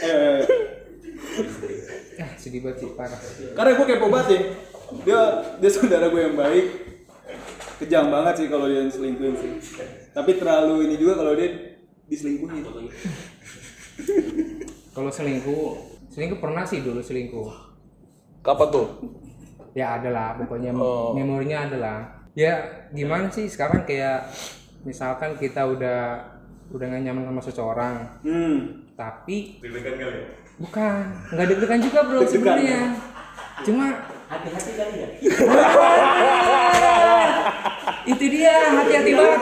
Eh, Ah, sedih banget sih, parah. karena gue kepo banget ya. Dia dia saudara gue yang baik kejam banget sih kalau dia selingkuhin sih tapi terlalu ini juga kalau dia diselingkuhin Kalau selingkuh, selingkuh pernah sih dulu selingkuh. kapan tuh Ya ada lah, pokoknya Oh. memorinya ada lah. Ya gimana sih sekarang kayak misalkan kita udah udah gak nyaman sama seseorang, hmm tapi Deg-degan kali ya? bukan nggak deg-degan juga bro sebenarnya. Cuma Hati-hati kali ya? itu dia hati-hati banget.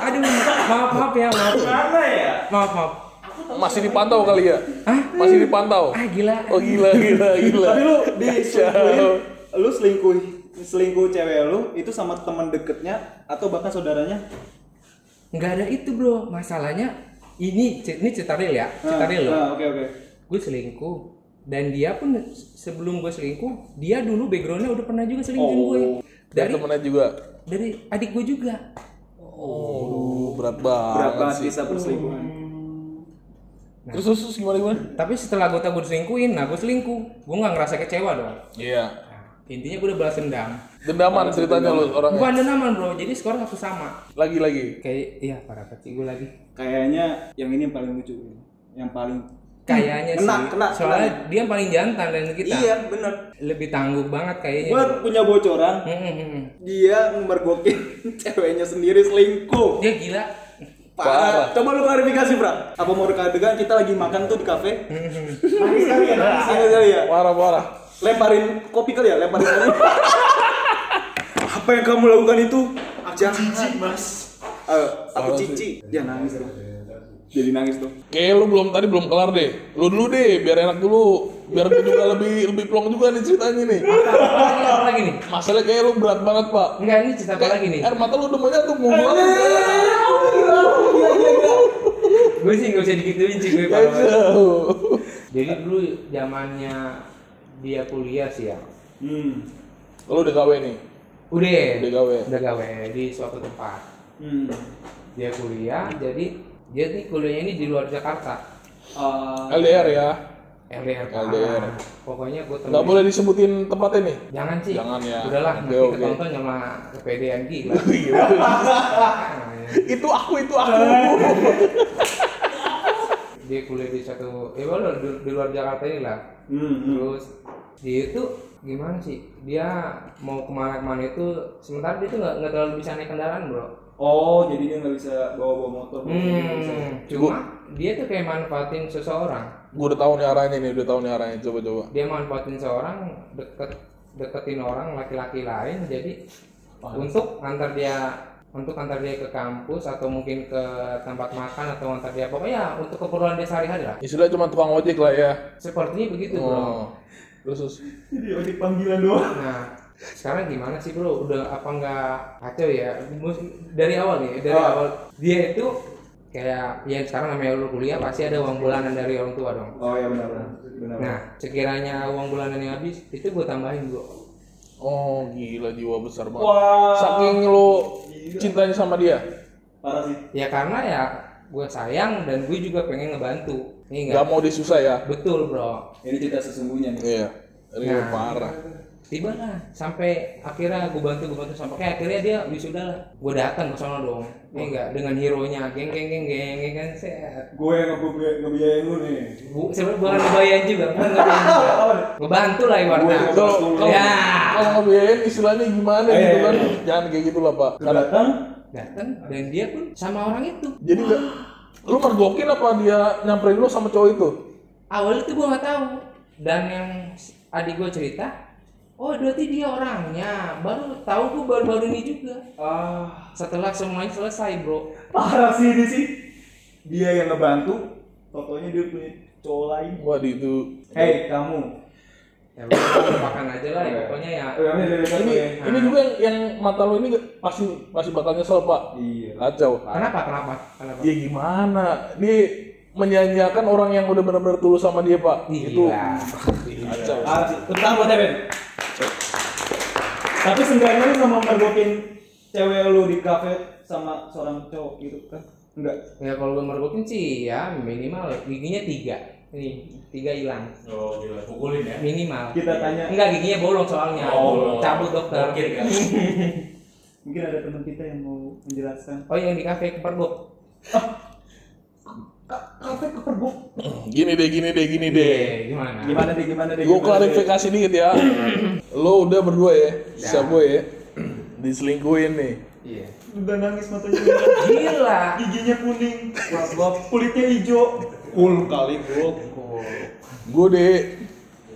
Aduh, maaf maaf ya maaf. Mana ya? Maaf maaf. masih dipantau kali ya Hah? masih dipantau Ah gila. oh gila gila gila tapi lu diselingkuhin lu selingkuh selingkuh cewek lu itu sama teman deketnya atau bahkan saudaranya nggak ada itu bro masalahnya ini ini cerita real ya cerita real loh Ah, oke oke gue selingkuh dan dia pun sebelum gue selingkuh dia dulu backgroundnya udah pernah juga selingkuhin Oh. gue dari dari temennya juga dari adik gue juga. Oh berat berat banget banget sih kisah perselingkuhan terus terus terus gimana gimana? Tapi setelah gue tahu gue diselingkuhin nah gue selingkuh. Gue nggak ngerasa kecewa dong. Iya. Nah, intinya gue udah balas dendam. Dendaman ceritanya lu orangnya? Bukan dendaman bro. Jadi skor satu sama. Lagi lagi? Kayak iya parah kecil gue lagi. Kayaknya yang ini yang paling lucu yang paling kayaknya Kena, sih kena, soalnya kena. dia yang paling jantan dari kita iya bener lebih tangguh banget kayaknya gua punya bocoran Hmm, dia mergokin ceweknya sendiri selingkuh dia gila Parah. Coba lu klarifikasi, Bra. Apa mau dekat degan kita lagi makan tuh di kafe? Manis kali ya, manis kali ya. parah parah Lemparin kopi kali ya, lemparin kopi. Apa yang kamu lakukan itu? Jahat, Mas. Eh, aku cici. Dia nangis tuh. Jadi nangis tuh. Kayak lu belum tadi belum kelar deh. Lu dulu deh, biar enak dulu. Biar gue juga lebih lebih plong juga nih ceritanya nih. Apa lagi, apa lagi nih? Masalahnya kayak lu berat banget, Pak. Enggak, ini cerita apa lagi nih? Air mata lu udah banyak tuh mau. Gue sih nggak usah dikituin sih gue. Pak. Jadi dulu zamannya dia kuliah sih ya. Hmm. Lu udah gawe nih. Udah. Udah gawe. Udah gawe di suatu tempat. Hmm. Dia kuliah, jadi dia nih kuliahnya ini di luar Jakarta. Ah, LDR ya. LDR. LDR. Pokoknya gue Nggak boleh disebutin tempatnya nih. Jangan sih. Jangan ya. Udahlah, Oke, nanti oke. ketonton sama kepedean gila. Iya. itu aku itu aku. dia kuliah di satu, eh boleh di, di luar Jakarta ini lah. hmm, hmm. Terus dia itu gimana sih? Dia mau ke mana-kemana itu, sementara dia tuh nggak nggak terlalu bisa naik kendaraan bro. Oh, jadi dia nggak bisa bawa-bawa motor. Hmm, cuma dia tuh kayak manfaatin seseorang. Gue udah tahu nih arahnya nih, udah tahu nih arahnya. Coba coba. Dia manfaatin seseorang deket deketin orang laki-laki lain jadi untuk antar dia untuk antar dia ke kampus atau mungkin ke tempat makan atau antar dia pokoknya untuk keperluan dia sehari-hari lah Istilahnya cuma tukang ojek lah ya. sepertinya begitu bro Oh. Terus terus. Jadi ojek panggilan doang. nah sekarang gimana sih bro udah apa nggak kacau ya Mus- dari awal nih dari Oh. awal dia itu kayak ya sekarang namanya lu kuliah pasti ada uang bulanan dari orang tua dong Oh ya benar benar. Benar. nah sekiranya uang bulanan yang habis itu gue tambahin bro Oh gila jiwa besar banget. Wah. Saking lo cintanya sama dia. Parah sih. ya karena ya gue sayang dan gue juga pengen ngebantu ini Gak enggak mau disusah ya. betul bro Ini cerita sesungguhnya nih. Iya. Real Nah. parah. Tiba lah sampai akhirnya gue bantu gue bantu sampai kayak akhirnya dia wisuda lah gue datang ke sana dong ini enggak dengan hero nya geng geng geng geng geng kan set Gue yang ngebi- ngebiayain lu nih. Bu, sebenarnya bukan ngebayain juga, bukan ngebayain juga. Ngebantu lah ibaratnya. Kalau Ya. kalau ngebiayain istilahnya gimana Eh, gitu eh, kan? eh. Jangan kayak gitu lah pak. Datang, Datang dan dia pun sama orang itu. jadi nggak lu mergokin apa dia nyamperin lu sama cowok itu? Awalnya tuh gue nggak tahu. Dan yang adik gue cerita, oh berarti dia orangnya. Baru tahu gue baru-baru ini juga. ah, Setelah semuanya selesai bro. parah sih ini sih. Dia yang ngebantu, tokonya dia punya cowok lain. Waduh itu. Hei, kamu. Ya udah lupakan aja lah. ya. Pokoknya ya. Ini dari Ini ini juga yang, yang mata lu ini pasti pasti bakal nyesel pak. Iya. Kacau. Kenapa? Kenapa? Kenapa? Ya gimana? Dia menyanyiakan orang yang udah benar-benar tulus sama dia pak. Itu Gila. kacau. Sih. Tentang buat Ben. Tapi seenggaknya lu sama mergokin cewek lu di kafe sama seorang cowok gitu kan? Enggak. Ya kalau gue mergokin sih ya minimal giginya tiga. Ini tiga hilang. Oh gila, pukulin ya. Minimal. Kita tanya. Enggak giginya bolong soalnya. Oh, Cabut dokter. Mungkin kan. Mungkin ada teman kita yang mau menjelaskan. Oh yang di kafe kepergok. Gini deh, gini deh, gini deh. Eh, gimana? Gimana deh, gimana deh? Gue klarifikasi dikit ya. Lo udah berdua ya, siapa ya? Diselingkuhin nih. Iya. Udah nangis matanya. Gila. Giginya kuning. Wah, kulitnya hijau. Cool kali, cool. Gue deh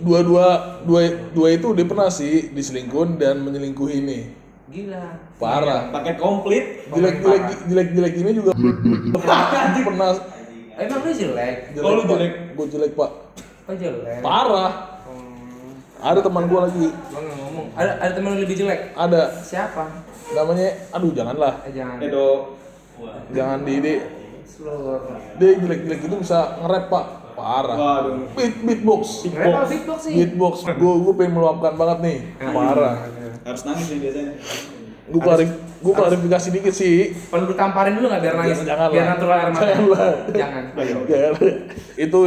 dua-dua dua dua itu udah pernah sih diselingkuhin dan menyelingkuhi nih. Gila. Parah. Paket komplit. Jelek-jelek jelek-jelek ini juga pernah Emang lu jelek? Oh, lu jelek. Gue jelek pak. Oh jelek. Parah. Hmm, Ada teman gue lagi. gua ngomong. Ada ada teman lebih jelek. Ada Siapa? namanya. Aduh janganlah. Eh, jangan. Edo. Jangan di di dia jelek-jelek itu bisa nge-rap pak. Parah. Waduh. Beat beatbox. Kenapa beatbox sih? Beatbox. Gue gue pengen meluapkan banget nih. Parah. Harus nangis nih biasanya. Gue klarif gue klarifikasi dikit sih. Perlu ditamparin dulu nggak biar nangis? Jangan biar natural air mata. Jangan lah. Jangan. Ya, itu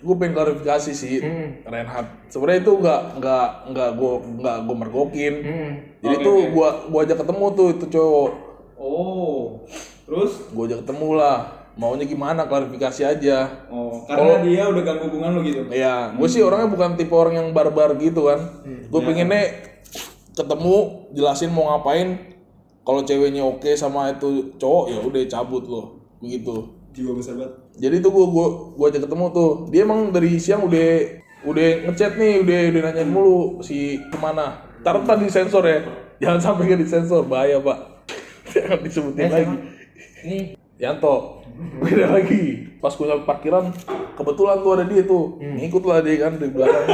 gue pengen klarifikasi sih Hmm. Reinhard sebenarnya itu nggak nggak nggak gue nggak gue mergokin Hmm. jadi Oke, tuh oke. gua gua ajak ketemu tuh itu cowok Oh. Terus? gua ajak ketemu lah maunya gimana klarifikasi aja Oh, karena dia udah ganggu hubungan lu gitu. ya gue sih orangnya bukan tipe orang yang barbar gitu kan gue pengennya ketemu jelasin mau ngapain kalau ceweknya oke sama itu cowok ya udah cabut loh. Begitu. Jiwa besar banget. jadi tuh gua gua gua ajak ketemu tuh. Dia emang dari siang udah udah ngechat nih udah udah nanyain mulu si ke mana. Taruh tadi sensor ya. Jangan sampai gak disensor bahaya pak. Jangan disebutin Eh, lagi. Ini Yanto. Beda lagi. Pas gue nyampe parkiran kebetulan tuh ada dia tuh. Ngikut lah dia kan di belakang.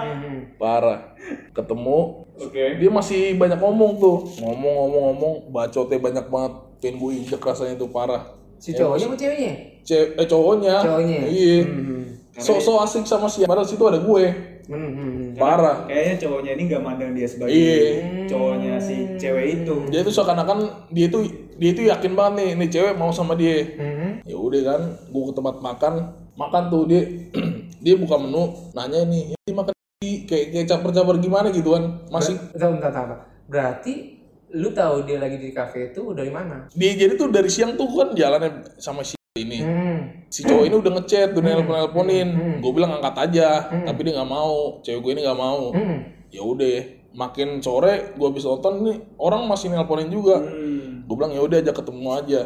Parah. Ketemu Oke. dia masih banyak ngomong tuh ngomong ngomong ngomong bacotnya banyak banget pengen gue injek rasanya tuh parah Si cowoknya apa ceweknya? Ce eh cowoknya Cowoknya. iya so so asik sama si padahal situ ada gue Hmm, hmm, hmm. parah Kayaknya cowoknya ini nggak mandang dia sebagai Iya. cowoknya si cewek itu. dia tuh seakan-akan dia tuh dia tuh yakin banget nih nih cewek mau sama dia Hmm. ya udah kan gue ke tempat makan makan tuh dia dia buka menu nanya nih ini makan kayak kayak caper-caper gimana gitu kan masih? Bentar, bentar, bentar. Berarti lu tahu dia lagi di kafe itu dari mana? dia jadi tuh dari siang tuh kan jalannya sama si ini. Hmm. si cowok ini udah ngechat udah nelpon nelponin gue bilang angkat aja tapi dia nggak mau. Cewek gue ini nggak mau. Hmm. ya udah makin sore gue habis nonton nih orang masih nelponin juga. Hmm. gue bilang ya udah aja ketemu aja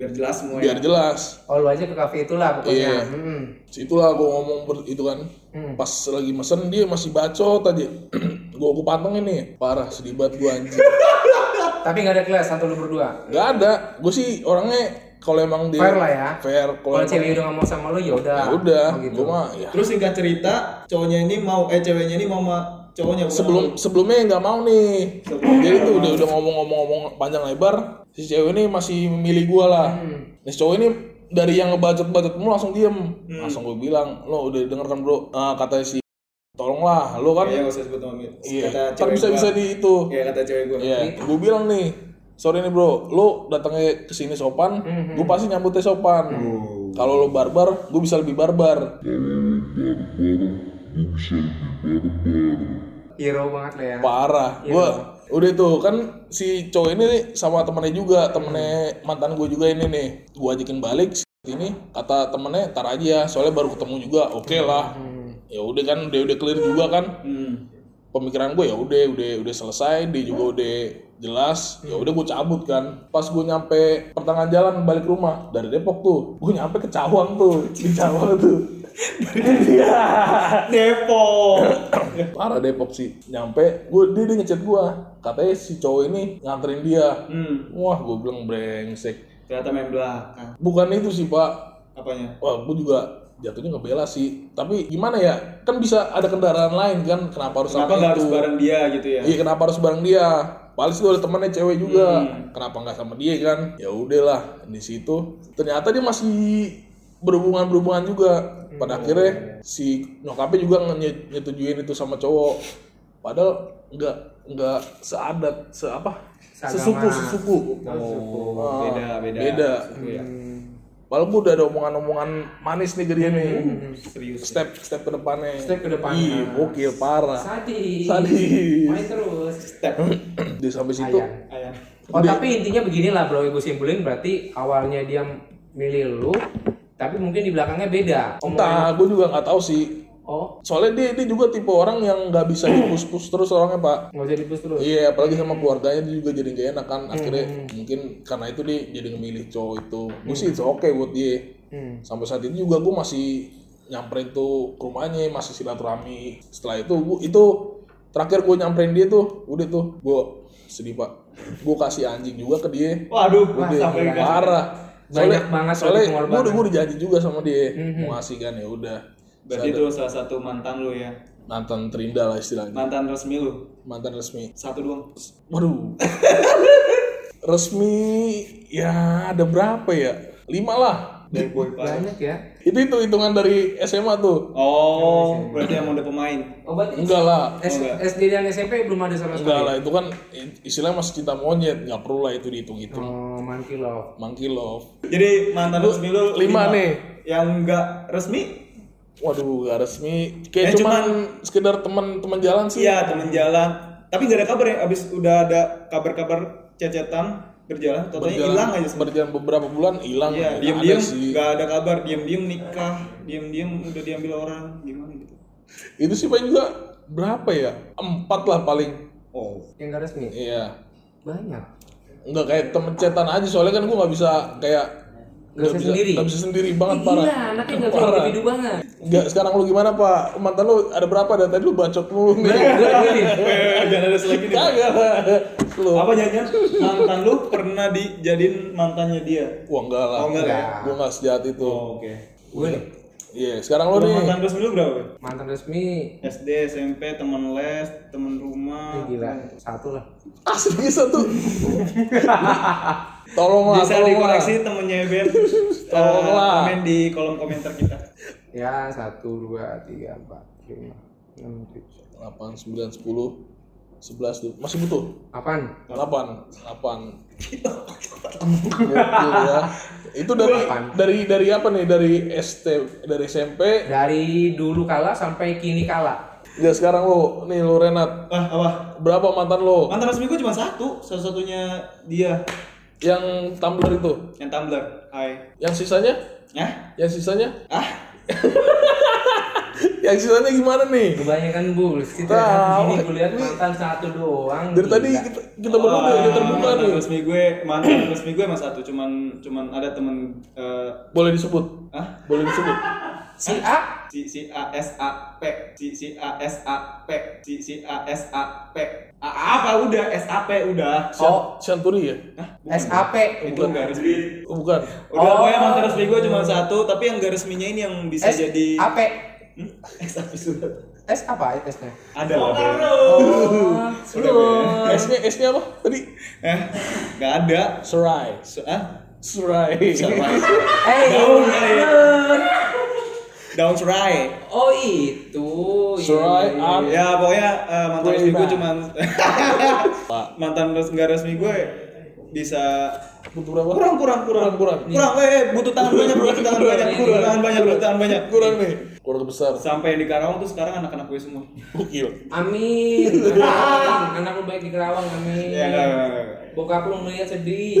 Biar jelas semua ya. biar jelas Oh lu aja ke kafe itulah pokoknya. Iya. Hmm. situlah gue ngomong ber- itu kan Hmm. pas lagi mesen dia masih bacot aja gue gue pantengin nih parah sedih banget gue anjing Tapi nggak ada kelas satu lu berdua. nggak ada gue sih orangnya kalau emang dia Fair lah ya. fair kalau cewek udah mau sama lu ya udah. ya udah Oh, gitu. gue mah ya Terus singkat cerita, cowoknya ini mau eh ceweknya ini mau cowoknya bukan sebelum sebelumnya nggak mau nih. Sebelumnya jadi tuh udah udah ngomong-ngomong-ngomong panjang lebar si cewek ini masih milih gue lah. Nah si cowok ini dari yang ngebacot-bacot mulu langsung diem. Langsung gue bilang lo udah denger kan bro. Ah, kata si tolonglah lo kan nggak usah sebut nama iya Kata cewek bisa bisa di itu. Iya kata cewek gue. Iya, gue bilang nih, sorry nih bro, lo datangnya ke sini sopan, gue pasti nyambutnya sopan. Kalau lo barbar, gue bisa lebih barbar. Hero banget lah ya. Parah. Gue udah tuh kan si cowok ini nih sama temennya juga, temennya mantan gue juga ini nih. Gue ajakin balik ini kata temennya tar aja, soalnya baru ketemu juga, oke lah. Ya udah kan, udah udah clear juga kan. Hmm. pemikiran gue ya udah udah udah selesai dia juga udah jelas ya udah gue cabut kan pas gue nyampe pertengahan jalan balik rumah dari Depok tuh gue nyampe ke Cawang tuh di Cawang tuh Depok. parah Depok sih nyampe gue dia, dia ngechat gue katanya si cowok ini nganterin dia hmm. wah gue bilang brengsek Ternyata main belakang. bukan itu sih pak Apanya? wah gue juga jatuhnya ngebela sih tapi gimana ya kan bisa ada kendaraan lain kan kenapa harus Kenapa sama itu harus bareng dia gitu ya? Iya kenapa harus bareng dia? Paling itu ada temannya cewek juga. Hmm. Kenapa nggak sama dia kan? Ya udahlah di situ. Ternyata dia masih berhubungan berhubungan juga. Pada Hmm. akhirnya si nyokapnya juga nye- nyetujuin itu sama cowok. Padahal nggak nggak seadat se apa Seagama. sesuku sesuku. Oh, Ah, beda, beda. Beda. Ya. Walaupun udah ada omongan-omongan manis nih ke dia nih. Serius. Step step ke depannya. Step ke depannya. Iya, gokil parah. Sadis. Sadis. Main terus. Step. Dia sampai situ. Ayang. Ayam. Oh tapi intinya beginilah bro, gue simpulin berarti awalnya dia milih lu, tapi mungkin di belakangnya beda. Entah, gue juga nggak tahu sih. Oh, Soalnya dia, dia juga tipe orang yang nggak bisa dipus-pus terus orangnya pak. nggak usah dipus terus. Iya, apalagi sama keluarganya dia juga jadi gak enak kan. Akhirnya mungkin karena itu dia jadi ngemilih cowok itu. Gue sih itu oke buat dia. Hmm. Sampai saat ini juga gue masih nyamperin tuh ke rumahnya, masih silaturahmi. Setelah itu gue itu terakhir gue nyamperin dia tuh, udah tuh gue sedih pak. Gue kasih anjing juga ke dia. Waduh, Wah, sampai gila. Banyak banget soalnya gue pengorbanan. udah gue udah janji juga sama dia. Mau ngasih kan ya udah. Berarti itu salah satu mantan lu ya. mantan terindah lah istilahnya. Mantan resmi lu. mantan resmi. Satu doang. waduh. Resmi ya ada berapa ya? Lima lah Dari boy. Banyak ya. itu itu hitungan dari SMA tuh Oh, berarti emang udah pemain. Oh berarti enggak lah S- enggak. SD dan SMP belum ada sama enggak sekali. lah itu kan istilahnya masih cinta monyet nggak perlu lah itu dihitung-hitung Oh, monkey love. monkey love Jadi mantan resmi lu lima nih. Yang enggak resmi? waduh gak resmi kayak Eh, cuman, sekedar teman-teman jalan sih Iya, temen jalan. Tapi nggak ada kabar ya. Abis udah ada kabar-kabar cecetan berjalan, totalnya Berjalan- hilang aja. semua. berjalan beberapa bulan hilang Iya, ada sih. nggak ada kabar, diam-diam nikah, diam-diam udah diambil orang, gimana gitu. itu sih paling juga berapa ya empat lah paling Oh, Yang nggak resmi. iya Banyak. nggak kayak temen cetan aja soalnya kan gue nggak bisa kayak Nggak bisa sendiri? nggak bisa sendiri banget parah Gila, anaknya nggak keluar Parah. individu banget. nggak sekarang lu gimana pak mantan lu ada berapa dari tadi lu bacot lu nih jangan ada selagi nih. kagak Lu. Apa jangan mantan lu pernah dijadiin mantannya dia? Wah enggak lah. Oh, enggak ya? Gue enggak sejahat itu. Oh, oke. gue nih Iya, sekarang lo Lu nih. mantan resmi lu berapa? mantan resmi SD, SMP, teman les, teman rumah. eh, gila satu lah Asli satu. Tolonglah, Bisa tolonglah. dikoreksi temennya Ben. Tolonglah. Eh, komen di kolom komentar kita. ya satu dua tiga empat lima enam tujuh 8, 9, 10, 11 tuh. Masih butuh? apaan 8, 8. Gokil ya. Itu dari Delapan. dari dari apa nih? Dari ST dari SMP. dari dulu kala sampai kini kala Ya sekarang lo, nih lo Renat. Ah, apa? Berapa mantan lo? Mantan resmi gue cuma satu, salah satunya dia Yang Tumblr itu. yang Tumblr. Hai. Yang sisanya? Hah? Yang sisanya? Ah, Yang sisanya gimana nih? kebanyakan bullshit Tahu. ya di sini gue lihat mantan satu doang Dari tadi gila. kita, kita berdua udah terbuka mantan nih. resmi gue, mantan resmi gue emang satu, cuman cuman ada temen eh Boleh disebut? ah Boleh disebut? si A si si A S A P si si A S A P si si A S A P apa udah S A P udah Oh. Shanturi ya? SAP itu enggak resmi Oh, bukan. udah Oh. pokoknya mantan resmi gue cuma satu tapi yang enggak resminya ini yang bisa jadi SAP hmm? S A P sudah S apa S-nya? ada lah. Oh, Ben. S-nya S-nya apa? Tadi eh nggak ada Serai. So, ah Serai. Eh, Daun serai Oh itu. iya, Serai iya, Art. iya. ya pokoknya eh, mantan resmi gue Playback. cuma mantan nggak resmi gue bisa Butuh berapa? kurang kurang kurang Kurang, kurang. kurang eh eh, butuh tangan banyak butuh tangan banyak butuh tangan banyak butuh tangan banyak Kurang nih. Kurang besar. sampai di Karawang tuh sekarang anak-anak gue semua Gokil. Amin. Anak lu baik di Kerawang, amin. ya enggak enggak, enggak. Bokap lu ngeliat sedih.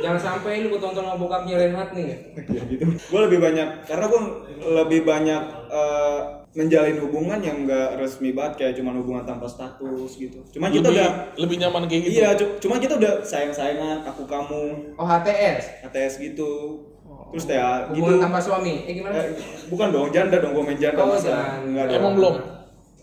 Jangan sampai lu ketonton sama bokapnya Renhat nih. ya gitu gue lebih banyak karena gue lebih banyak eh, menjalin hubungan yang enggak resmi banget kayak cuma hubungan tanpa status gitu cuman kita Lebih udah lebih nyaman kayak gitu. iya cu- cuman kita udah sayang sayangan aku kamu Oh HTS. ATS gitu terus ya gitu Hubungan tanpa suami. Eh gimana? Eh, bukan dong janda dong gue main janda Oh, enggak dong. Emang belum?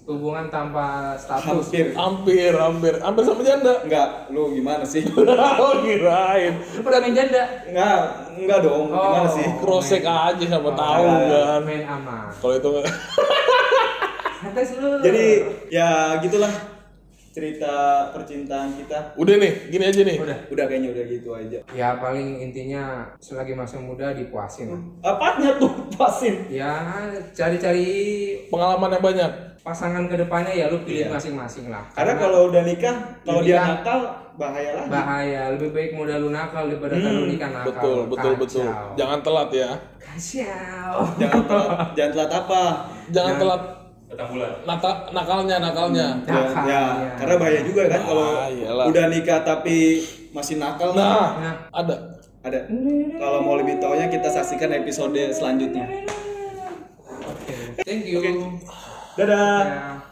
Hubungan tanpa status. hampir Hampir, hampir, hampir sama janda. enggak lu gimana sih oh kirain. Lu pernah main janda? enggak enggak dong gimana Oh. sih Crosscheck aja siapa tahu enggak. kan. Main aman. Kalau itu nggak. HTS lu. jadi ya gitulah cerita percintaan kita Udah nih, gini aja nih. udah. udah kayaknya udah gitu aja Ya paling intinya selagi masih muda dipuasin. apanya tuh pasin Ya cari-cari Pengalaman yang banyak. pasangan ke depannya ya lu pilih Iya. masing-masing lah. karena kalau udah nikah kalau Iya. dia nakal bahaya lagi bahaya lebih baik muda lu nakal daripada kan lu nikah nakal. Betul, betul, betul. Kacau. Jangan telat ya. Kacau. jangan telat jangan telat apa Jangan telat Datang bulan. nata, nakalnya, nakalnya. ya, Nakal, ya, ya. karena bahaya juga kan kalau Ah, iyalah. udah nikah tapi masih nakal Nah, Nah. ada. ada kalau mau lebih taunya kita saksikan episode selanjutnya Thank you. dadah Ya.